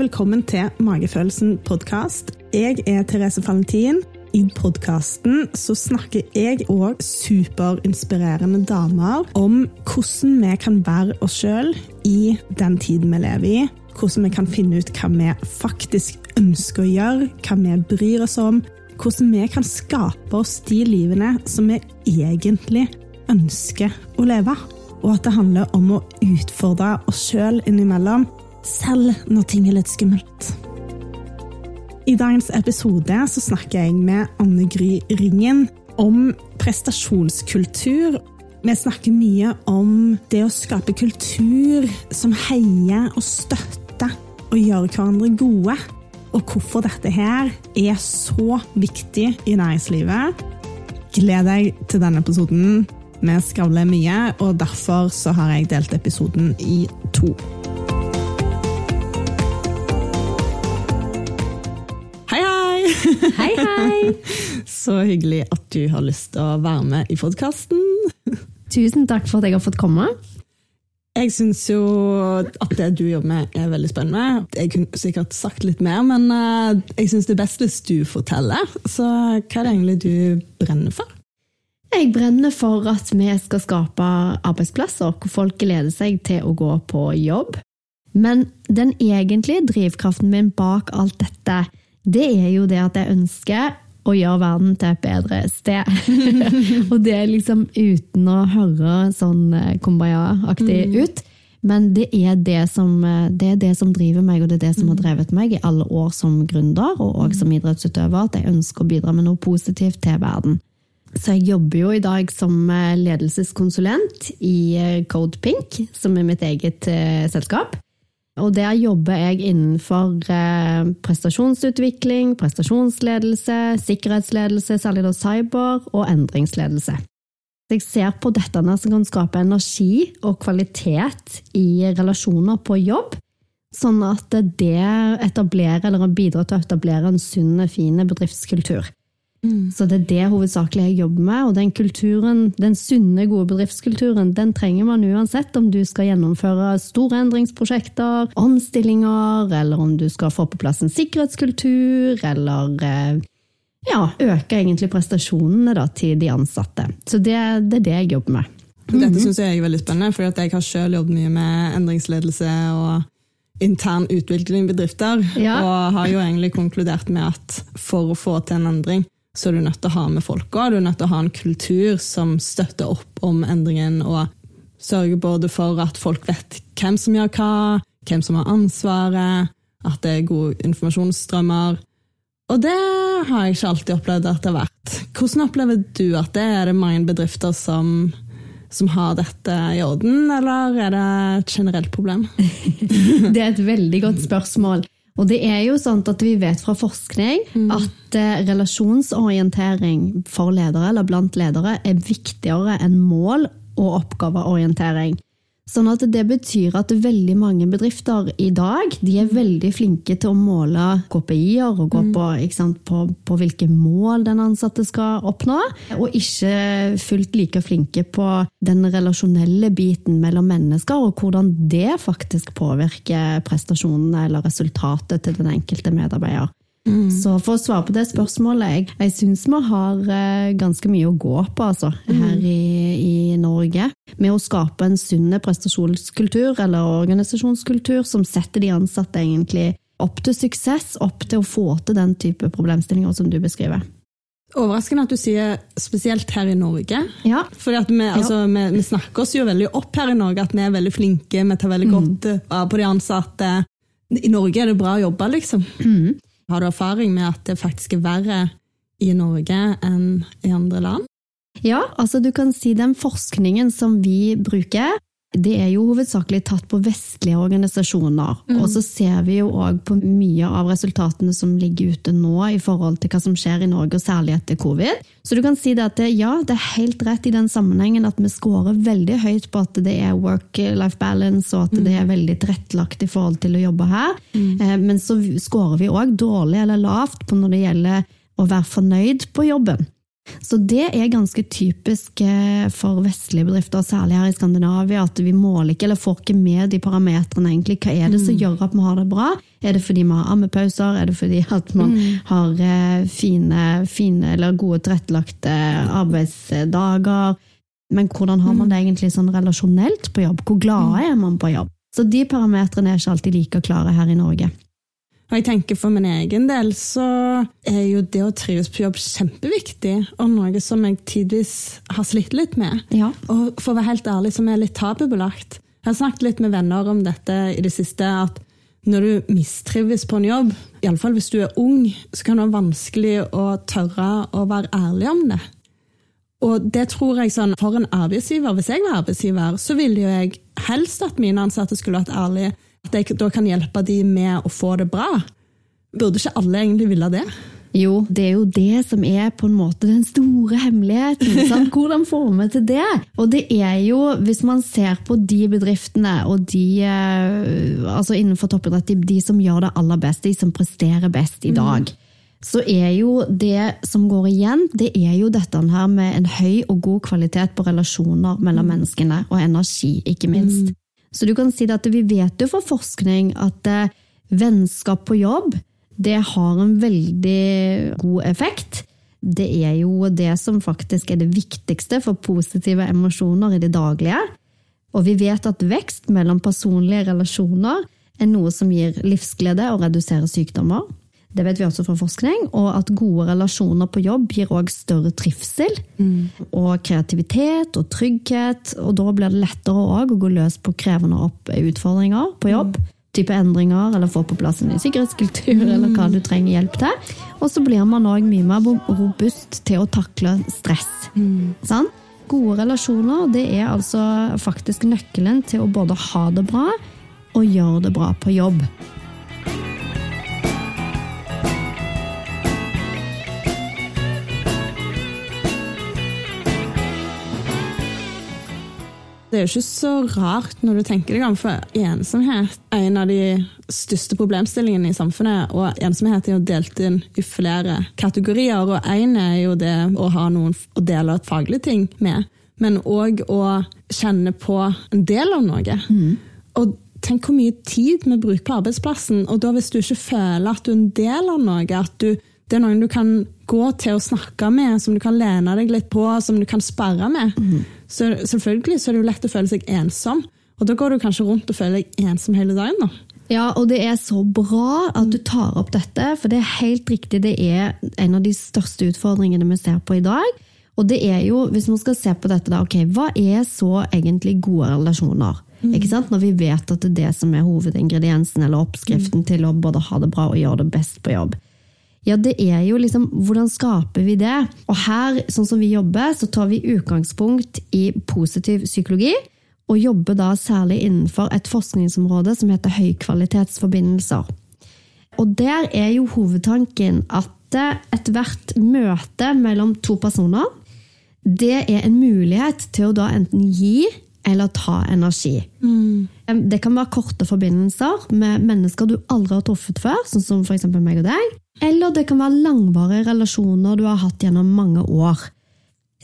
velkommen til Magefølelsen podkast. Jeg er Therese Valentin. I podkasten snakker jeg og superinspirerende damer om hvordan vi kan være oss sjøl i den tiden vi lever i. Hvordan vi kan finne ut hva vi faktisk ønsker å gjøre, hva vi bryr oss om. Hvordan vi kan skape oss de livene som vi egentlig ønsker å leve. Og at det handler om å utfordre oss sjøl innimellom selv når ting er litt skummelt. I dagens episode så snakker jeg med Anne Gry Ringen om prestasjonskultur. Vi snakker mye om det å skape kultur som heier og støtter og gjør hverandre gode. Og hvorfor dette her er så viktig i næringslivet. Gled deg til denne episoden. Vi skravler mye, og derfor så har jeg delt episoden i to. Hei, hei! Så hyggelig at du har lyst til å være med i podkasten. Tusen takk for at jeg har fått komme. Jeg syns jo at det du jobber med, er veldig spennende. Jeg kunne sikkert sagt litt mer, men eh, jeg syns det er best hvis du forteller. Så hva er det egentlig du brenner for? Jeg brenner for at vi skal skape arbeidsplasser hvor folk gleder seg til å gå på jobb. Men den egentlige drivkraften min bak alt dette det er jo det at jeg ønsker å gjøre verden til et bedre sted. og det er liksom uten å høre sånn eh, kumbaya-aktig mm. ut. Men det er det, som, eh, det er det, som, driver meg, og det er det som har mm. drevet meg i alle år som gründer og, og som idrettsutøver. At jeg ønsker å bidra med noe positivt til verden. Så jeg jobber jo i dag som eh, ledelseskonsulent i Code Pink, som er mitt eget selskap. Og der jobber jeg innenfor eh, prestasjonsutvikling, prestasjonsledelse, sikkerhetsledelse, særlig da cyber, og endringsledelse. Jeg ser på dette som kan skape energi og kvalitet i relasjoner på jobb, sånn at det etablerer eller bidrar til å etablere en sunn, fin bedriftskultur. Mm. Så det er det hovedsakelig jeg jobber med. Og den kulturen, den sunne, gode bedriftskulturen, den trenger man uansett om du skal gjennomføre store endringsprosjekter, omstillinger, eller om du skal få på plass en sikkerhetskultur, eller eh, ja, øke egentlig prestasjonene da, til de ansatte. Så det, det, er det jeg jobber med. Dette mm -hmm. syns jeg er veldig spennende, for jeg har selv jobbet mye med endringsledelse og intern utvikling i bedrifter. Ja. Og har jo egentlig konkludert med at for å få til en endring, så er du nødt til å ha med folka. Du er nødt til å ha en kultur som støtter opp om endringen, og sørger både for at folk vet hvem som gjør hva, hvem som har ansvaret, at det er gode informasjonsstrømmer. Og det har jeg ikke alltid opplevd at det har vært. Hvordan opplever du at det er? det mange bedrifter som, som har dette i orden, eller er det et generelt problem? det er et veldig godt spørsmål. Og det er jo sånn at vi vet fra forskning mm. at eh, relasjonsorientering for ledere, eller blant ledere, er viktigere enn mål og oppgaveorientering. Sånn at Det betyr at veldig mange bedrifter i dag de er veldig flinke til å måle KPI-er og gå mm. på, sant, på, på, hvilke mål den ansatte skal oppnå, og ikke fullt like flinke på den relasjonelle biten mellom mennesker, og hvordan det faktisk påvirker prestasjonene eller resultatet til den enkelte medarbeider. Mm. Så for å svare på det spørsmålet Jeg, jeg syns vi har uh, ganske mye å gå på altså, her mm. i, i, Norge. Med å skape en sunn prestasjonskultur eller organisasjonskultur som setter de ansatte egentlig opp til suksess, opp til å få til den type problemstillinger som du beskriver. Overraskende at du sier spesielt her i Norge. Ja. For vi, altså, vi, vi, snakker oss jo veldig opp her i Norge, at vi er veldig flinke, vi tar veldig mm. godt vare på de ansatte. I Norge er det bra å jobbe, liksom. Mm. Har du erfaring med at det faktisk er verre i Norge enn i andre land? Ja, altså du kan si den forskningen som vi bruker, det er jo hovedsakelig tatt på vestlige organisasjoner. Mm. Og så ser vi jo òg på mye av resultatene som ligger ute nå i forhold til hva som skjer i Norge, og særlig etter covid. Så du kan si det at det, ja, det er helt rett i den sammenhengen at vi scorer veldig høyt på at det er work-life balance, og at mm. det er veldig tilrettelagt i forhold til å jobbe her. Mm. Eh, men så scorer vi òg dårlig eller lavt på når det gjelder å være fornøyd på jobben. Så det er ganske typisk eh, for vestlige bedrifter, særlig her i Skandinavia, at vi måler ikke eller får ikke med de parametrene. egentlig. Hva er det som mm. gjør at vi har det bra? Er det fordi vi har ammepauser? Er det fordi at man mm. har eh, fine, fine eller gode tilrettelagte arbeidsdager? Men hvordan har man det mm. egentlig sånn relasjonelt på jobb? Hvor glade mm. er man på jobb? Så de parametrene er ikke alltid like klare her i Norge. Og jeg tenker For min egen del så er jo det å trives på jobb kjempeviktig, og noe som jeg tidvis har slitt litt med. Ja. Og for å være helt ærlig, som er litt tabubelagt. Jeg har snakket litt med venner om dette i det siste, at når du mistrives på en jobb, iallfall hvis du er ung, så kan det være vanskelig å tørre å være ærlig om det. Og det tror jeg sånn, For en arbeidsgiver, hvis jeg var arbeidsgiver, så ville jo jeg helst at mine ansatte skulle vært ærlige at jeg da kan hjelpe de med å få det bra. Burde ikke alle egentlig ville det? Jo, det er jo det som er på en måte den store hemmeligheten. Sant? Hvordan får vi til det? Og det er jo, hvis man ser på de bedriftene og de eh, altså innenfor toppidrett, de som gjør det aller best, de som presterer best i dag. Mm. Så er jo det som går igjen, det er jo dette her med en høy og god kvalitet på relasjoner mellom mm. menneskene, og energi, ikke minst. Mm. Så du kan si at vi vet jo fra forskning at eh, vennskap på jobb det har en veldig god effekt. Det er jo det som faktisk er det viktigste for positive emosjoner i det daglige. Og vi vet at vekst mellom personlige relasjoner er noe som gir livsglede og reduserer sykdommer. Det vet vi også fra forskning. Og at gode relasjoner på jobb gir òg større trivsel. Mm. Og kreativitet og trygghet. Og da blir det lettere å gå løs på krevende utfordringer på jobb. Mm. Type endringer, eller få på plass en ny sikkerhetskultur, mm. eller hva du trenger hjelp til. Og så blir man òg mye mer robust til å takle stress. Mm. Sånn? Gode relasjoner det er altså faktisk nøkkelen til å både ha det bra og gjøre det bra på jobb. Det er jo ikke så rart når du tenker deg om, for ensomhet er en av de største problemstillingene i samfunnet. Og ensomhet er jo delt inn i flere kategorier, og én er jo det å ha noen å dele et faglig ting med, men òg å kjenne på en del av noe. Mm. Og tenk hvor mye tid vi bruker på arbeidsplassen, og da hvis du ikke føler at du er en del av noe, at du, det er noen du kan gå til å snakke med, som du kan lene deg litt på, som du kan sperre med. Mm. Så selvfølgelig så er det jo lett å føle seg ensom. Og da går du kanskje rundt og føler deg ensom hele dagen. da. Ja, og det er så bra at du tar opp dette, for det er helt riktig, det er en av de største utfordringene vi ser på i dag. Og det er jo, hvis man skal se på dette, da, ok, hva er så egentlig gode relasjoner? Mm. Ikke sant? Når vi vet at det er det som er hovedingrediensen eller oppskriften mm. til å både ha det bra og gjøre det best på jobb. Ja, det er jo liksom Hvordan skaper vi det? Og her, sånn som vi jobber, så tar vi utgangspunkt i positiv psykologi. Og jobber da særlig innenfor et forskningsområde som heter høykvalitetsforbindelser. Og der er jo hovedtanken at ethvert møte mellom to personer, det er en mulighet til å da enten gi eller ta energi. Mm. Det kan være korte forbindelser med mennesker du aldri har truffet før, sånn som f.eks. meg og deg. Eller det kan være langvarige relasjoner du har hatt gjennom mange år.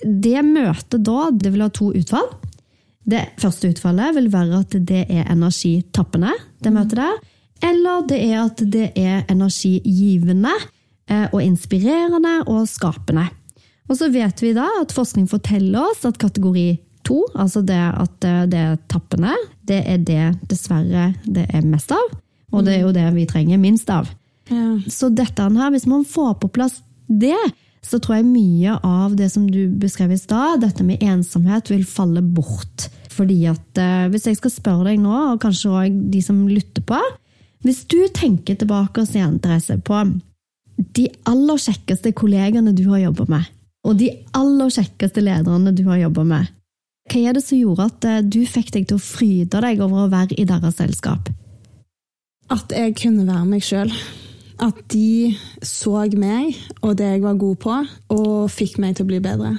Det møtet da, det vil ha to utfall. Det første utfallet vil være at det er energitappende, det møtet der. Eller det er at det er energigivende eh, og inspirerende og skapende. Og så vet vi da at forskning forteller oss at kategori to, altså det at eh, det er tappende, det er det dessverre det er mest av. Og det er jo det vi trenger minst av. Ja. Så dette her, hvis man får på plass det, så tror jeg mye av det som du beskrev i stad, dette med ensomhet, vil falle bort. Fordi at eh, Hvis jeg skal spørre deg nå, og kanskje òg de som lytter på Hvis du tenker tilbake og igjen, Therese, på de aller kjekkeste kollegaene du har jobba med, og de aller kjekkeste lederne du har jobba med, hva er det som gjorde at eh, du fikk deg til å fryde deg over å være i deres selskap? At jeg kunne være meg sjøl. At de så meg og det jeg var god på, og fikk meg til å bli bedre.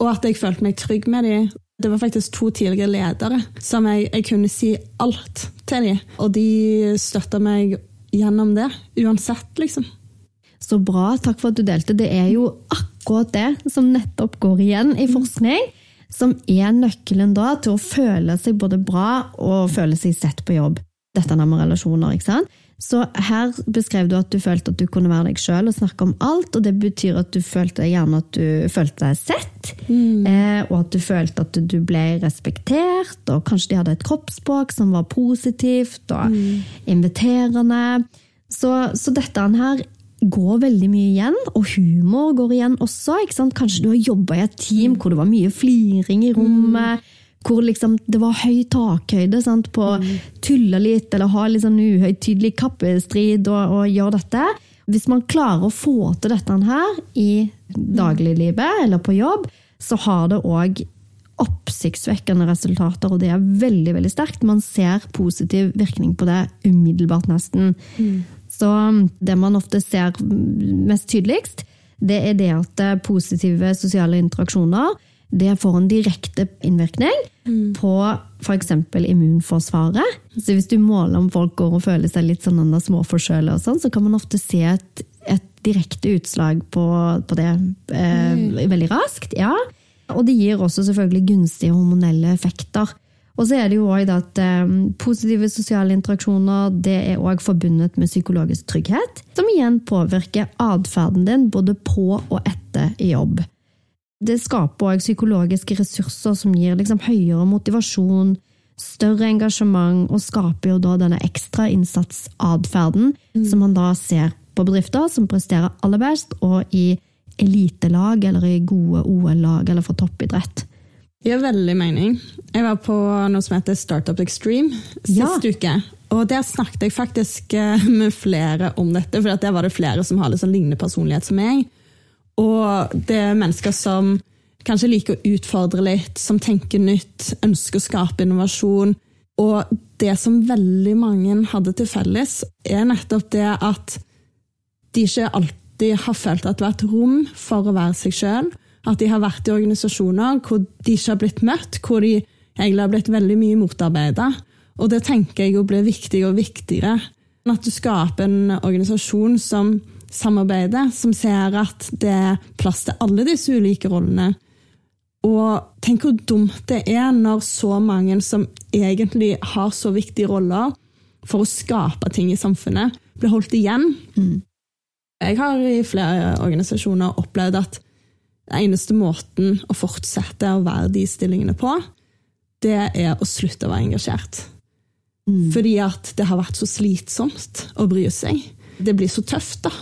Og at jeg følte meg trygg med dem. Det var faktisk to tidligere ledere som jeg, jeg kunne si alt til dem. Og de støtta meg gjennom det, uansett, liksom. Så bra. Takk for at du delte. Det er jo akkurat akkurat det som nettopp går igjen i forskning, som er nøkkelen da til å føle seg både bra og føle seg sett på jobb. Dette er med relasjoner, ikke sant? Så her beskrev du at du følte at du kunne være deg sjøl og snakke om alt, og det betyr at du følte gjerne at du følte deg sett, mm. eh, og at du følte at du ble respektert, og kanskje de hadde et kroppsspråk som var positivt og mm. inviterende. Så, så dette her går veldig mye igjen, og humor går igjen også. Kanskje du har jobba i et team hvor det var mye fliring i rommet. Mm hvor liksom det var høy takhøyde sant, på mm. tulle litt eller ha litt sånn uhøytidelig kappestrid og, og gjøre dette. Hvis man klarer å få til dette her i dagliglivet eller på jobb, så har det òg oppsiktsvekkende resultater, og det er veldig veldig sterkt. Man ser positiv virkning på det umiddelbart, nesten. Mm. Så det man ofte ser mest tydeligst, det er det at positive sosiale interaksjoner det får en direkte innvirkning mm. på f.eks. immunforsvaret. Så hvis du måler om folk går og føler seg litt sånn småforkjøla, sånn, så kan man ofte se et, et direkte utslag på, på det eh, mm. veldig raskt. ja. Og det gir også selvfølgelig gunstige hormonelle effekter. Og så er det jo også at eh, Positive sosiale interaksjoner det er også forbundet med psykologisk trygghet, som igjen påvirker atferden din både på og etter i jobb det skaper òg psykologiske ressurser som gir liksom høyere motivasjon, større engasjement, og skaper jo da denne ekstrainnsatsadferden mm. som man da ser på bedrifter som presterer aller best, og i elitelag eller i gode OL-lag eller for toppidrett. Det gir veldig mening. Jeg var på noe som heter Startup Extreme sist ja. uke. Og der snakket jeg faktisk eh, med flere om dette, for der var det flere som har litt sånn lignende personlighet som meg. Og det er mennesker som kanskje liker å utfordre litt, som tenker nytt, ønsker å skape innovasjon. Og det som veldig mange hadde til felles, er nettopp det at de ikke alltid har følt at det har et rom for å være seg sjøl. At de har vært i organisasjoner hvor de ikke har blitt møtt, hvor de egentlig har blitt veldig mye motarbeida. Og det tenker jeg blir viktigere og viktigere. At du skaper en organisasjon som samarbeider, som ser at det er plass til alle disse ulike rollene. Og tenk hvor dumt det er når så mange som egentlig har så viktige roller for å skape ting i samfunnet, blir holdt igjen. Mm. Jeg har i flere organisasjoner opplevd at den eneste måten å fortsette å være de stillingene på, det er å slutte å være engasjert. Mm. Fordi at det har vært så slitsomt å bry seg. Det blir så tøft, da.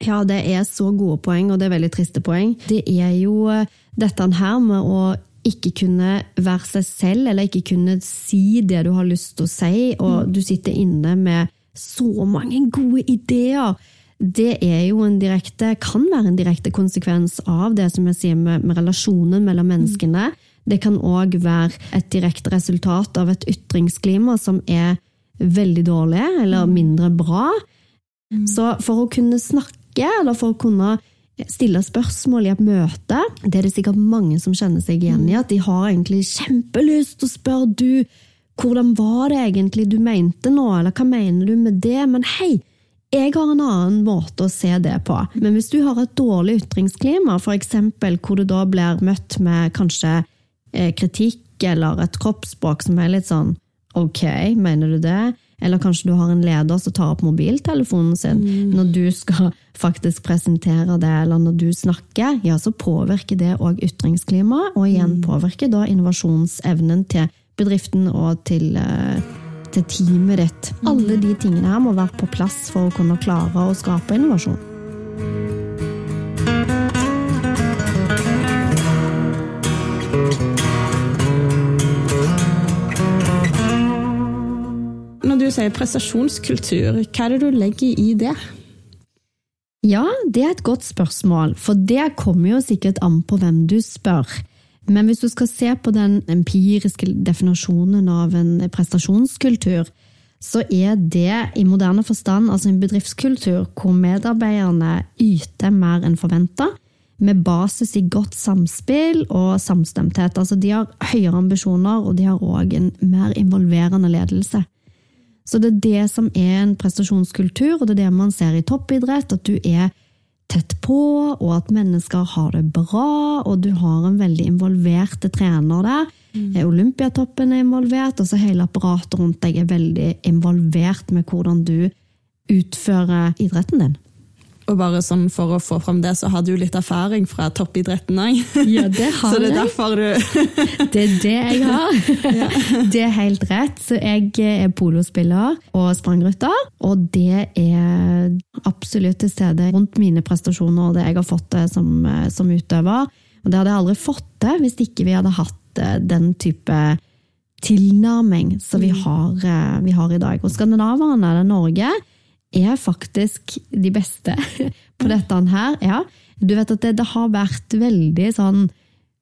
Ja, det er så gode poeng, og det er veldig triste poeng. Det er jo eh, dette her med å ikke kunne være seg selv, eller ikke kunne si det du har lyst til å si, og mm. du sitter inne med så mange gode ideer. Det er jo en direkte, kan være en direkte konsekvens av det som jeg sier med, med relasjonen mellom mm. menneskene. Det kan òg være et direkte resultat av et ytringsklima som er veldig dårlig, eller mm. mindre bra. Så for å kunne snakke, eller for å kunne stille spørsmål i et møte. Det er det sikkert mange som kjenner seg igjen i. At de har egentlig kjempelyst til å spørre du hvordan var det egentlig du mente nå, eller hva mener du med det? Men hei, jeg har en annen måte å se det på. Men hvis du har et dårlig ytringsklima, f.eks. hvor du da blir møtt med kanskje eh, kritikk eller et kroppsspråk som er litt sånn ok, mener du det? Eller kanskje du har en leder som tar opp mobiltelefonen sin mm. når du skal faktisk presentere det, eller når du snakker. Ja, så påvirker det òg ytringsklimaet, og igjen mm. påvirker da innovasjonsevnen til bedriften og til, til teamet ditt. Alle de tingene her må være på plass for å kunne klare å skape innovasjon. Når du sier prestasjonskultur, hva er det du legger i det? Ja, det er et godt spørsmål, for det kommer jo sikkert an på hvem du spør. Men hvis du skal se på den empiriske definasjonen av en prestasjonskultur, så er det i moderne forstand altså en bedriftskultur hvor medarbeiderne yter mer enn forventa, med basis i godt samspill og samstemthet. Altså de har høyere ambisjoner, og de har òg en mer involverende ledelse. Så det er det som er en prestasjonskultur, og det er det man ser i toppidrett, at du er tett på, og at mennesker har det bra, og du har en veldig involvert trener der. Mm. Olympiatoppen er involvert, og så hele apparatet rundt deg er veldig involvert med hvordan du utfører idretten din. Og bare sånn For å få fram det, så har du litt erfaring fra toppidretten òg. Ja, det har jeg. Så det er derfor du Det er det jeg har. Ja. Det er helt rett. Så jeg er polospiller og sprangrytter. Og det er absolutt til stede rundt mine prestasjoner og det jeg har fått til som, som utøver. Og det hadde jeg aldri fått til hvis ikke vi hadde hatt eh, den type tilnærming som vi mm. har, eh, vi har i dag. Og skandinaverne, det er Norge, er faktisk de beste på dette her. Ja, du vet at det, det, har vært veldig sånn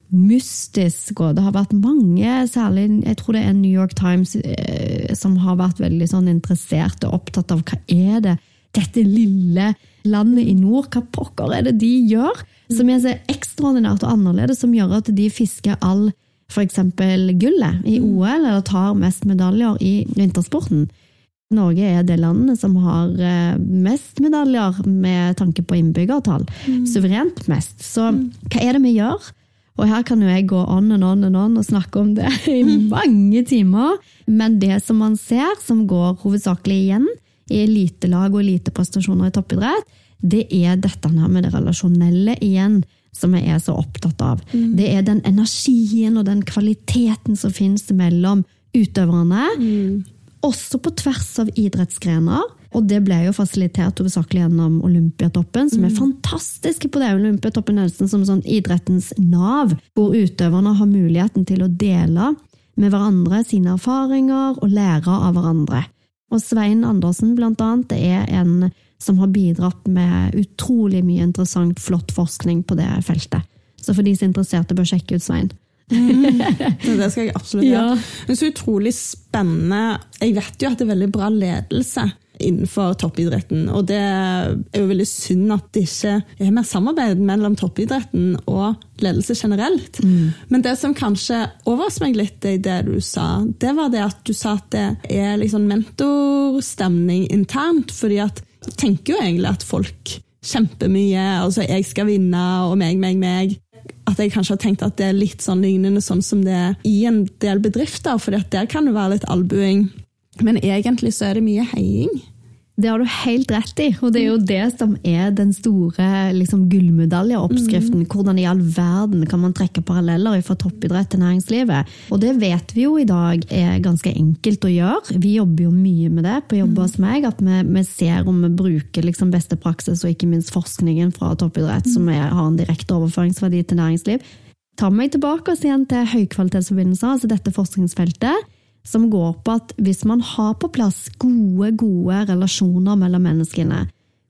mystisk, og det har vært mange, særlig jeg tror det er New York Times, eh, som har vært veldig sånn interessert og opptatt av hva er det dette lille landet i nord, hva pokker er det de gjør? Som er så ekstraordinært og annerledes, som gjør at de fisker all f.eks. gullet i OL, eller tar mest medaljer i vintersporten. Norge er det landet som har eh, mest medaljer med tanke på innbyggertall. Mm. Suverent mest. Så mm. hva er det vi gjør? Og her kan jo jeg gå on and on and on og snakke om det i mange timer. Men det som man ser, som går hovedsakelig igjen i elitelag og eliteprestasjoner i toppidrett, det er dette med det relasjonelle igjen som jeg er så opptatt av. Mm. Det er den energien og den kvaliteten som finnes mellom utøverne. Mm også på tvers av idrettsgrener. Og det ble jo fasilitert hovedsakelig gjennom Olympiatoppen, som er mm. fantastiske på det. Olympiatoppen er som sånn idrettens nav, hvor utøverne har muligheten til å dele med hverandre sine erfaringer og lære av hverandre. Og Svein Andersen, blant annet, er en som har bidratt med utrolig mye interessant, flott forskning på det feltet. Så for de som er interesserte, bør sjekke ut Svein. Mm, det skal jeg absolutt gjøre. Ja. Men så utrolig spennende. Jeg vet jo at det er veldig bra ledelse innenfor toppidretten. Og det er jo veldig synd at det ikke er mer samarbeid mellom toppidretten og ledelse generelt. Mm. Men det som kanskje overrasket meg litt i det du sa, det var det at du sa at det er liksom mentorstemning internt. fordi at jeg tenker jo egentlig at folk kjempemye. Altså, jeg skal vinne, og meg, meg, meg at jeg kanskje har tenkt at det er litt sånn lignende sånn som det er i en del bedrifter, for der kan det være litt albuing. Men egentlig så er det mye heiing. Det har du helt rett i, og det er jo det som er den store liksom, gullmedaljeoppskriften. Mm. Hvordan i all verden kan man trekke paralleller fra toppidrett til næringslivet? Og det vet vi jo i dag er ganske enkelt å gjøre. Vi jobber jo mye med det på jobb hos meg, at vi, vi, ser om vi bruker liksom, beste praksis og ikke minst forskningen fra toppidrett, mm. som er, har en direkte overføringsverdi til næringsliv. Ta meg tilbake igjen til høykvalitetsforbindelser, altså dette forskningsfeltet som går på at hvis man har på plass gode, gode relasjoner mellom menneskene,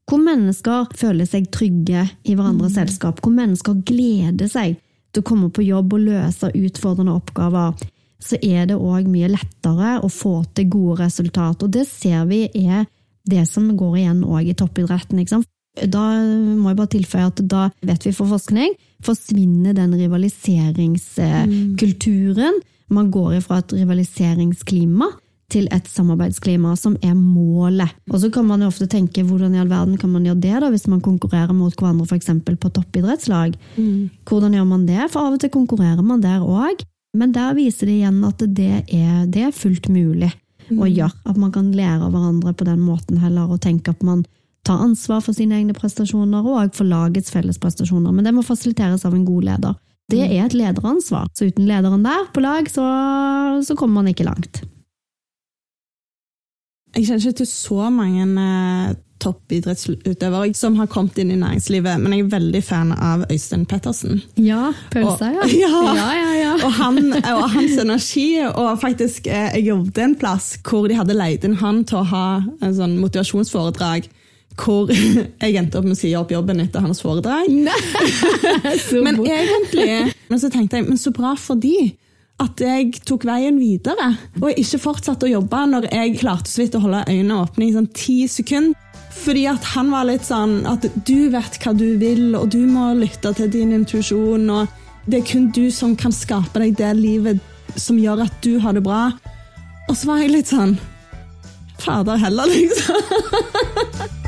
hvor mennesker føler seg trygge i hverandres mm. selskap, hvor mennesker gleder seg til å komme på jobb og løse utfordrende oppgaver, så er det òg mye lettere å få til gode resultat. Og det ser vi er det som går igjen òg i toppidretten. Da må jeg bare tilføye at da vet vi for forskning forsvinner den rivaliseringskulturen. Mm man går ifra et rivaliseringsklima til et samarbeidsklima, som er målet. Og så kan man jo ofte tenke hvordan i all verden kan man gjøre det da, hvis man konkurrerer mot hverandre f.eks. på toppidrettslag? Mm. Hvordan gjør man det? For av og til konkurrerer man der òg. Men der viser det igjen at det er, det er fullt mulig mm. å gjøre. At man kan lære av hverandre på den måten heller, og tenke at man tar ansvar for sine egne prestasjoner og for lagets felles prestasjoner. Men det må fasiliteres av en god leder. Det er et lederansvar. Så uten lederen der på lag, så, så kommer man ikke langt. Jeg kjenner ikke til så mange eh, toppidrettsutøvere som har kommet inn i næringslivet, men jeg er veldig fan av Øystein Pettersen. Ja, pølsa, ja. ja. ja, ja, ja. Og, han, og, hans energi. Og faktisk, eh, jeg jobbet en plass hvor de hadde leid inn han til å ha en sånn motivasjonsforedrag hvor jeg endte opp med å si opp jobben etter hans foredrag. men egentlig men så tenkte jeg men så bra for de at jeg tok veien videre, og ikke fortsatte å jobbe når jeg klarte så vidt å holde øynene åpne i sånn ti sekunder. Fordi at han var litt sånn at du vet hva du vil, og du må lytte til din intuisjon. og Det er kun du som kan skape deg det livet som gjør at du har det bra. Og så var jeg litt sånn Fader heller, liksom.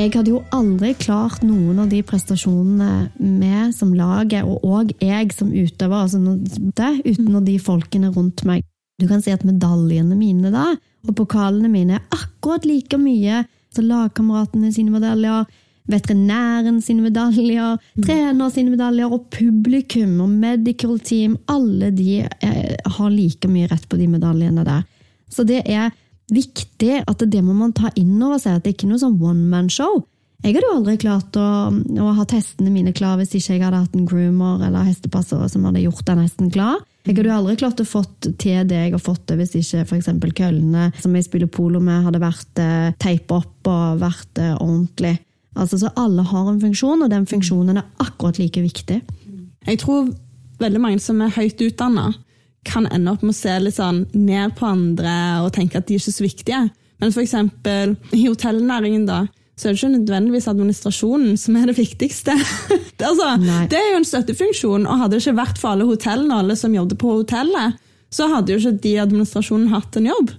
Jeg hadde jo aldri klart noen av de prestasjonene vi som laget, og òg jeg som utøver, altså det, uten de folkene rundt meg. Du kan si at medaljene mine da, og pokalene mine er akkurat like mye som lagkameratene sine medaljer, veterinæren sine medaljer, mm. trener sine medaljer, og publikum og medical team. Alle de er, har like mye rett på de medaljene der. Så det er viktig at det må man ta inn over seg, at det ikke er noe sånn one man show. Jeg hadde jo aldri klart å, å ha testene mine klar hvis ikke jeg hadde hatt en groomer eller hestepasser som hadde gjort deg nesten klar. Jeg hadde jo aldri klart å fått til det jeg har fått til hvis ikke f.eks. køllene som jeg spiller polo med, hadde vært eh, teipa opp og vært eh, ordentlig. Altså, så alle har en funksjon, og den funksjonen er akkurat like viktig. Jeg tror veldig mange som er høyt utdanna, kan ende opp med å se litt sånn ned på andre og tenke at de er ikke så viktige. Men f.eks. i hotellnæringen, da, så er det ikke nødvendigvis administrasjonen som er det viktigste. altså, det er jo en støttefunksjon, og hadde det ikke vært for alle hotellene og alle som jobbet på hotellet, så hadde jo ikke de administrasjonen hatt en jobb.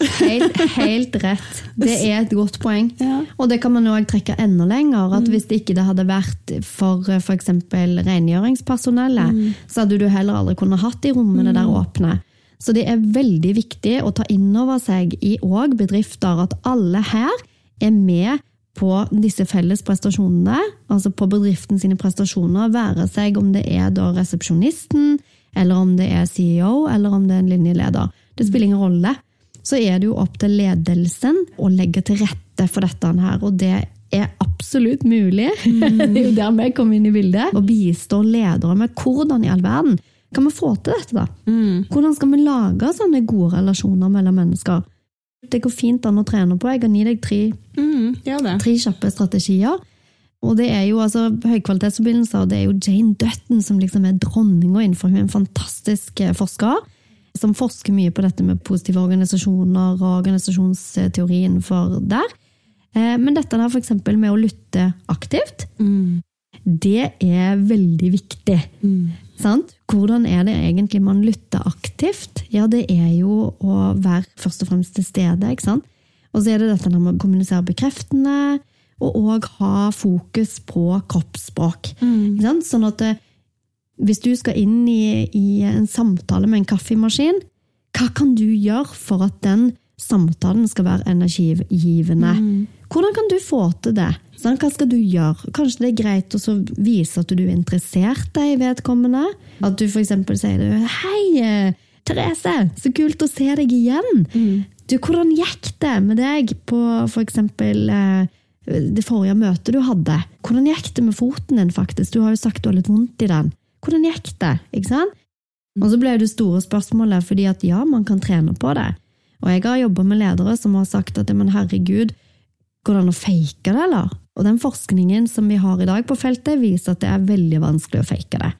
Helt, helt, rett. Det er et godt poeng. Ja. Og det kan man òg trekke enda lenger. at mm. Hvis det ikke det hadde vært for f.eks. rengjøringspersonellet, mm. så hadde du heller aldri kunnet hatt de rommene mm. der åpne. Så det er veldig viktig å ta inn over seg i òg bedrifter at alle her er med på disse felles prestasjonene, altså på bedriften sine prestasjoner, være seg om det er da resepsjonisten, eller om det er CEO, eller om det er en linjeleder. Det spiller ingen rolle så er det jo opp til ledelsen å legge til rette for dette her. Og det er absolutt mulig. Mm. det er jo der vi kommer inn i bildet. Å bistå ledere med hvordan i all verden kan vi få til dette, da? Mm. Hvordan skal vi lage sånne gode relasjoner mellom mennesker? Det går fint an å trene på. Jeg kan gi deg tre, mm, tre kjappe strategier. Og det er jo altså høykvalitetsforbindelser, det er jo Jane Dutton som liksom er dronninga innenfor hun er en fantastisk eh, forsker som forsker mye på dette med positive organisasjoner og organisasjonsteorien for der. Eh, men dette der f.eks. med å lytte aktivt, mm. det er veldig viktig. Mm. Sant? Hvordan er det egentlig man lytter aktivt? Ja, det er jo å være først og fremst til stede. ikke sant? Og så er det dette med å kommunisere bekreftende, og òg ha fokus på kroppsspråk. Mm. Sånn at det, hvis du skal inn i, i, en samtale med en kaffemaskin, hva kan du gjøre for at den samtalen skal være energigivende? Mm. Hvordan kan du få til det? Sånn, hva skal du gjøre? Kanskje det er greit å vise at du er interessert i vedkommende? At du f.eks. sier 'Hei, Therese, så kult å se deg igjen'. Mm. Du, hvordan gikk det med deg på f.eks. Eh, det forrige møtet du hadde? Hvordan gikk det med foten din, faktisk? Du har jo sagt du har litt vondt i den. Hvordan gikk det? Ikke sant? Og så ble det store spørsmålet fordi at ja, man kan trene på det. Og jeg har jobba med ledere som har sagt at men herregud, går det an å fake det, eller? Og den forskningen som vi har i dag på feltet, viser at det er veldig vanskelig å fake det.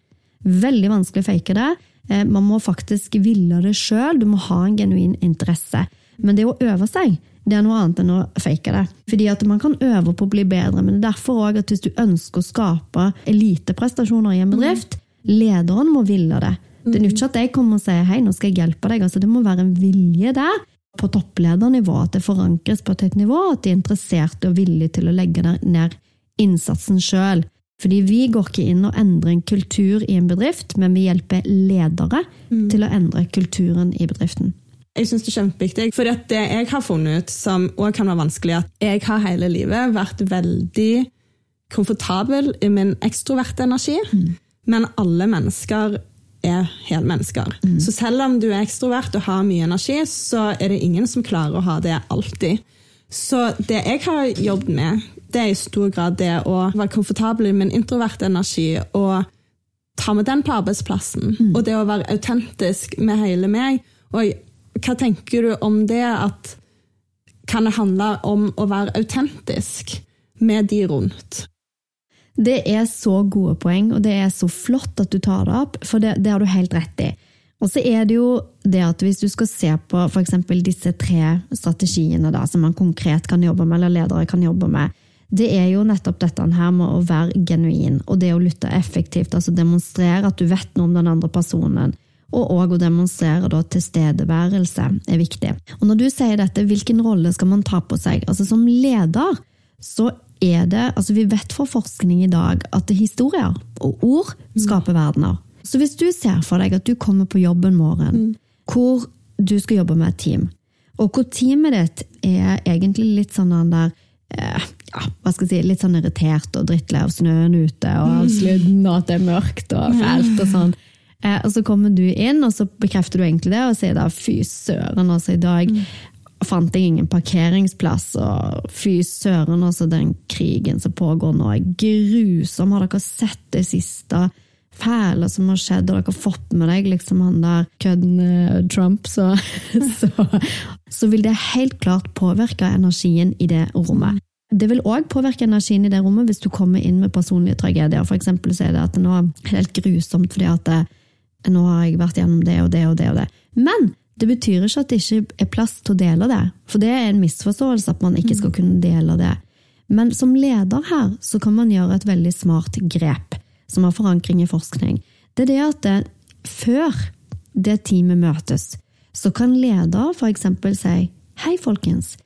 Veldig vanskelig å fake det. Eh, man må faktisk ville det sjøl, du må ha en genuin interesse. Men det å øve seg, det er noe annet enn å fake det. Fordi at man kan øve på å bli bedre, men det er derfor også at hvis du ønsker å skape eliteprestasjoner i en bedrift, Lederen må ville det. Det nytter ikke at jeg kommer og sier hei, nå skal jeg hjelpe deg. Altså, det må være en vilje der på toppledernivå, at det forankres på et høyt nivå, at de er interessert og villige til å legge ned innsatsen sjøl. Fordi vi går ikke inn og endrer en kultur i en bedrift, men vi hjelper ledere mm. til å endre kulturen i bedriften. Jeg synes det er kjempeviktig, for det jeg har funnet ut, som også kan være vanskelig, at jeg har hele livet vært veldig komfortabel i min ekstroverte energi. Mm. Men alle mennesker er helmennesker. Mm. Så selv om du er ekstrovert og har mye energi, så er det ingen som klarer å ha det alltid. Så det jeg har jobbet med, det er i stor grad det å være komfortabel med en introvert energi og ta med den på arbeidsplassen. Mm. Og det å være autentisk med hele meg. Og hva tenker du om det at Kan det handle om å være autentisk med de rundt? Det er så gode poeng, og det er så flott at du tar det opp, for det, det har du helt rett i. Og så er det jo det at hvis du skal se på f.eks. disse tre strategiene da, som man konkret kan jobbe med, eller ledere kan jobbe med, det er jo nettopp dette her med å være genuin, og det å lytte effektivt. altså Demonstrere at du vet noe om den andre personen. Og òg å demonstrere da tilstedeværelse er viktig. Og når du sier dette, hvilken rolle skal man ta på seg? Altså Som leder så er det altså Vi vet fra forskning i dag at det er historier og ord skaper verdener. Så hvis du ser for deg at du kommer på jobb en morgen hvor du skal jobbe med et team, og hvor teamet ditt er egentlig litt sånn den der eh, ja, hva skal jeg si, litt sånn irritert og drittlei av snøen ute og av sludden og at det er mørkt og fælt og sånn. Eh, og så kommer du inn, og så bekrefter du egentlig det og sier da fy søren, altså i dag fant jeg ingen parkeringsplass, og fy søren, altså den krigen som pågår nå er grusom. Har dere sett det siste fæle som har skjedd, og dere har fått med deg liksom han der kødden eh, Trump, så, så, så vil det helt klart påvirke energien i det rommet. Det vil òg påvirke energien i det rommet hvis du kommer inn med personlige tragedier. For eksempel så er det at det nå er helt grusomt fordi at det, nå har jeg vært gjennom det og det og det og det. Men det betyr ikke at det ikke er plass til å dele det, for det er en misforståelse at man ikke skal kunne dele det. Men som leder her, så kan man gjøre et veldig smart grep, som har forankring i forskning. Det er det at det, før det teamet møtes, så kan leder f.eks. si Hei, folkens.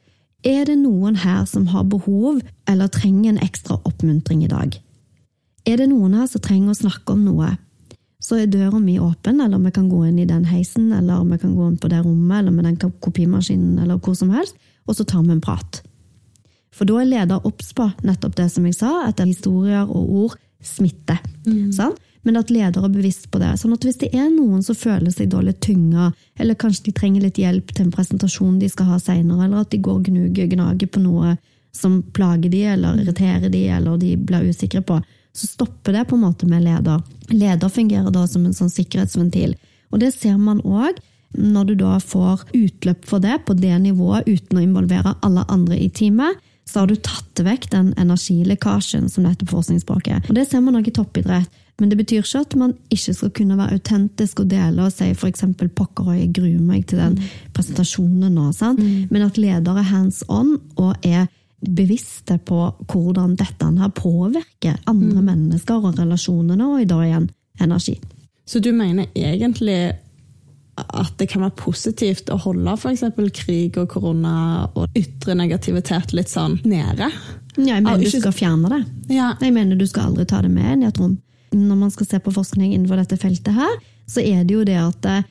Er det noen her som har behov eller trenger en ekstra oppmuntring i dag? Er det noen her som trenger å snakke om noe? Så er døra mi åpen, eller vi kan gå inn i den heisen, eller vi kan gå inn på det rommet, eller med den kopimaskinen, eller hvor som helst, og så tar vi en prat. For da er leder obs på nettopp det som jeg sa, at historier og ord smitter. Mm. Men at leder er bevisst på det. Sånn at hvis det er noen som føler seg da litt tynga, eller kanskje de trenger litt hjelp til en presentasjon de skal ha seinere, eller at de går gnuger, gnager på noe som plager de, eller irriterer de, eller de blir usikre på, så stopper det på en måte med leder. Leder fungerer da som en sånn sikkerhetsventil. Og det ser man òg når du da får utløp for det på det nivået uten å involvere alle andre i teamet. Så har du tatt vekk den energilekkasjen som dette på forskningsspråket. Og Det ser man òg i toppidrett. Men det betyr ikke at man ikke skal kunne være autentisk og dele og si f.eks. 'pokker og jeg gruer meg til den presentasjonen nå'. Mm. Men at leder er hands on og er bevisste på hvordan dette her påvirker andre mm. mennesker og relasjonene, og i dag igjen energi. Så du mener egentlig at det kan være positivt å holde f.eks. krig og korona og ytre negativitet litt sånn nede? Ja, jeg mener du skal fjerne det. Ja. Jeg mener du skal aldri ta det med inn i et rom. Når man skal se på forskning innenfor dette feltet her, så er det jo det at eh,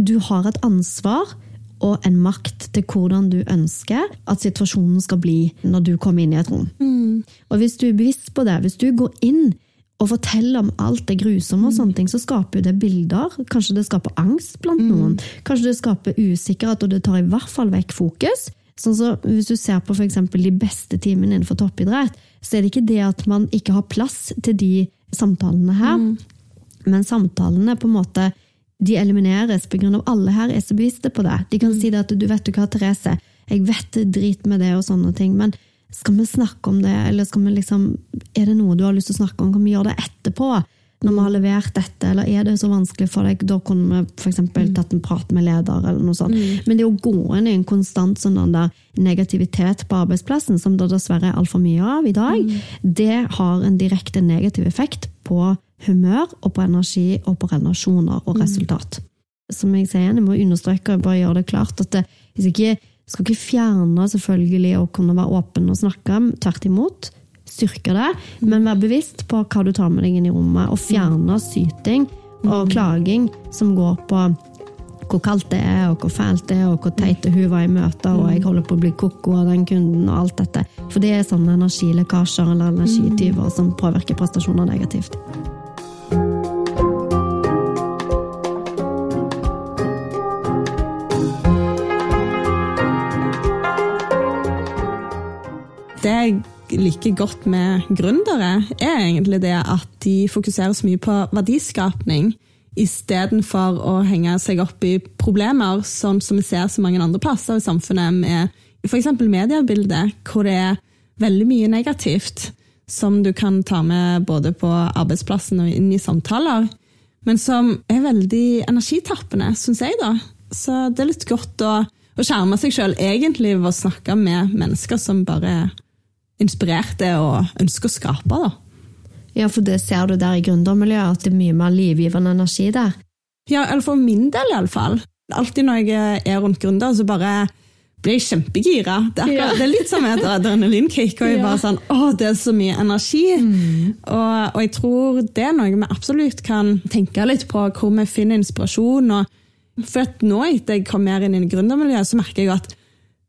du har et ansvar og en makt til hvordan du ønsker at situasjonen skal bli når du kommer inn i et rom. Mm. Og hvis du er bevisst på det, hvis du går inn og forteller om alt det grusomme, og sånne ting, så skaper det bilder. Kanskje det skaper angst blant mm. noen. Kanskje det skaper usikkerhet, og det tar i hvert fall vekk fokus. Sånn så Hvis du ser på for de beste timene innenfor toppidrett, så er det ikke det at man ikke har plass til de samtalene her, mm. men samtalene på en måte de elimineres pga. alle her er så bevisste på det. De kan mm. si det at du vet du hva, Therese, jeg vet det drit med det og sånne ting, men skal vi snakke om det, eller skal vi liksom, er det noe du har lyst til å snakke om, kan vi gjøre det etterpå? Når vi har levert dette, eller er det så vanskelig for deg? Da kunne vi f.eks. Mm. tatt en prat med leder. eller noe sånt. Mm. Men det å gå inn i en konstant sånn der negativitet på arbeidsplassen, som det dessverre er altfor mye av i dag, mm. det har en direkte negativ effekt på humør og på energi og på relasjoner og mm. resultat. Som jeg sier, jeg må understreke og bare gjøre det klart at jeg hvis ikke, skal ikke fjerne selvfølgelig å kunne være åpen og snakke, tvert imot. Styrke det, mm. men vær bevisst på hva du tar med deg inn i rommet, og fjerne syting og mm. klaging som går på hvor kaldt det er, og hvor fælt det er, og hvor teit hun var i møter, og jeg holder på å bli koko av den kunden, og alt dette. For det er sånne energilekkasjer eller energityver som påvirker prestasjoner negativt. Liker godt med gründere, er egentlig det at de fokuserer så mye på verdiskapning istedenfor å henge seg opp i problemer, sånn som vi ser så mange andre plasser i samfunnet, med f.eks. mediebildet, hvor det er veldig mye negativt som du kan ta med både på arbeidsplassen og inn i samtaler, men som er veldig energitappende, syns jeg. da. Så det er litt godt å, å skjerme seg sjøl egentlig ved å snakke med mennesker som bare er inspirerte og ønsker å skape. da. Ja, for det ser du der i gründermiljøet, at det er mye mer livgivende energi der. Ja, eller for min del iallfall. Alltid når jeg er rundt gründer, så bare blir jeg kjempegira. Det er, akkurat, Ja. det er litt som et adrenalinkick. og jeg bare sånn, å, Det er så mye energi. Og, og jeg tror det er noe vi absolutt kan tenke litt på, hvor vi finner inspirasjon. Og, for at nå etter jeg kom mer inn i gründermiljøet, så merker jeg at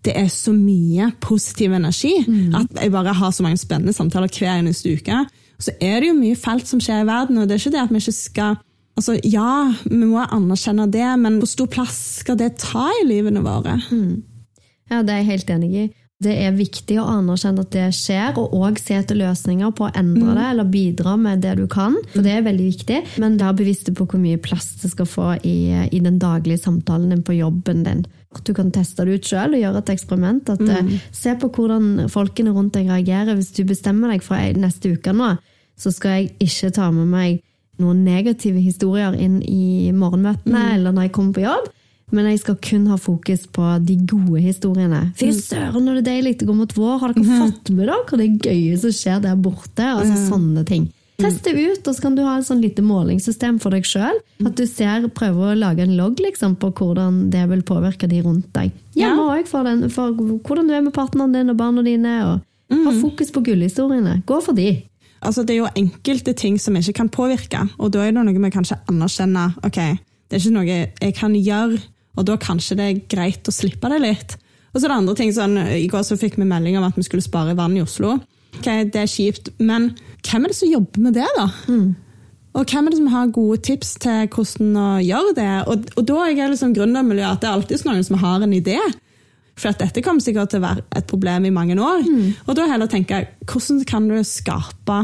det er så mye positiv energi. At jeg bare har så mange spennende samtaler hver eneste uke. Så er det jo mye fælt som skjer i verden, og det er ikke det at vi ikke skal Altså, Ja, vi må anerkjenne det, men hvor stor plass skal det ta i livene våre? Ja, det er jeg helt enig i. Det er viktig å anerkjenne at det skjer, og òg se etter løsninger på å endre det, eller bidra med det du kan. For det er veldig viktig. Men vær bevisst på hvor mye plass det skal få i, i den daglige samtalen din på jobben din. Du kan teste det ut sjøl og gjøre et eksperiment. At, mm. Se på hvordan folkene rundt deg reagerer. Hvis du bestemmer deg for neste uke nå, så skal jeg ikke ta med meg noen negative historier inn i morgenmøtene eller når jeg kommer på jobb. Men jeg skal kun ha fokus på de gode historiene. Fy søren, når det er deilig å gå mot vår. Har dere fått med dere det gøye som skjer der borte? Altså sånne ting. Test det ut, og så kan du ha et sånn lite målingssystem for deg sjøl. At du ser, prøver å lage en logg liksom, på hvordan det vil påvirke de rundt deg. Hjemme òg, for, den- for hvordan du er med partneren din og barna dine. og Ha fokus på gullhistoriene. Gå for de. Altså, det er jo enkelte ting som vi ikke kan påvirke, og da er det noe vi kanskje anerkjenner. Ok, det er ikke noe jeg kan gjøre, og da kanskje det er greit å slippe det litt. Og så er det andre ting, sånn, I går så fikk vi melding om at vi skulle spare vann i Oslo. Ok, Det er kjipt, men hvem er det som jobber med det, da? Og hvem er det som har gode tips til hvordan å gjøre det? Og, og da er jeg liksom gründermiljøet at det er alltid noen som har en idé. For at dette kommer sikkert til å være et problem i mange år. Og da heller tenke hvordan kan du skape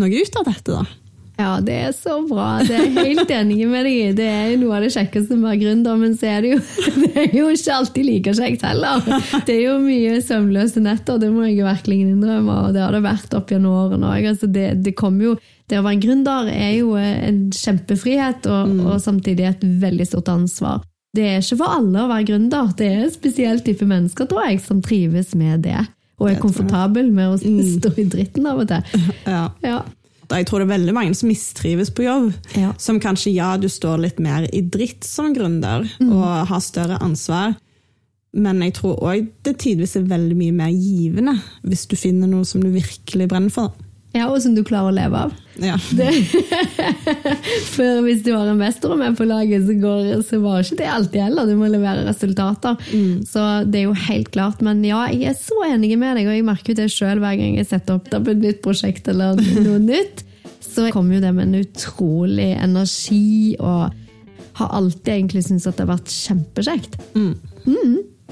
noe ut av dette, da? Ja, det er så bra. Det er jeg helt enig med deg i. Det er jo noe av det kjekkeste med å være gründer, men så er det jo, det er jo ikke alltid like kjekt heller. Det er jo mye søvnløse netter, det må jeg jo virkelig innrømme, og det har det vært opp gjennom årene òg. Altså det, det, jo- det å være en gründer er jo en kjempefrihet, og, og samtidig et veldig stort ansvar. Det er ikke for alle å være gründer. Det er en spesiell type mennesker, tror jeg, som trives med det. Og er komfortabel med å stå i dritten av og til. Ja. Ja. Jeg tror det er veldig mange som mistrives på jobb. Ja. Som kanskje, ja, du står litt mer i dritt som gründer og har større ansvar. Men jeg tror òg det tidvis er veldig mye mer givende hvis du finner noe som du virkelig brenner for. Ja, og som du klarer å leve av. Ja. Det. For hvis du har investorer med på laget, så, går, så var ikke det alltid heller. Du må levere resultater. Så det er jo helt klart. Men ja, jeg er så enig med deg, og jeg merker jo det sjøl hver gang jeg setter opp et nytt prosjekt eller noe nytt. Så kommer jo det med en utrolig energi, og har alltid egentlig syntes at det har vært kjempekjekt.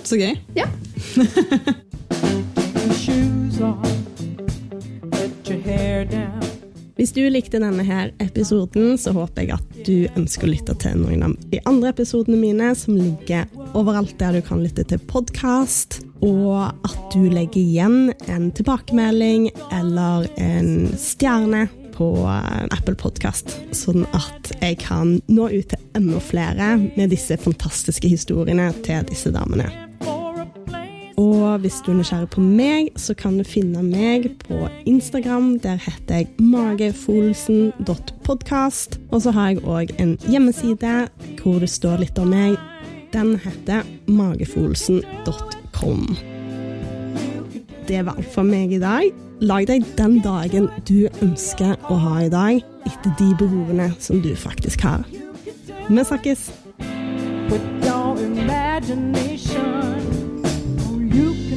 Så gøy. Ja. Hvis du likte denne her episoden, så håper jeg at du ønsker å lytte til noen av de andre episodene mine, som ligger overalt der du kan lytte til podkast, og at du legger igjen en tilbakemelding eller en stjerne på eh, Apple Podcast, sånn at jeg kan nå ut til enda flere med disse fantastiske historiene til disse damene. Og hvis du er nysgjerrig på meg, så kan du finne meg på Instagram. Der heter jeg magefolsen.podkast. Og så har jeg òg en hjemmeside hvor det står litt om meg. Den heter magefolsen.com. Det var alt for meg i dag. Lag deg den dagen du ønsker å ha i dag, etter de behovene som du faktisk har. Vi snakkes! with your imagination. You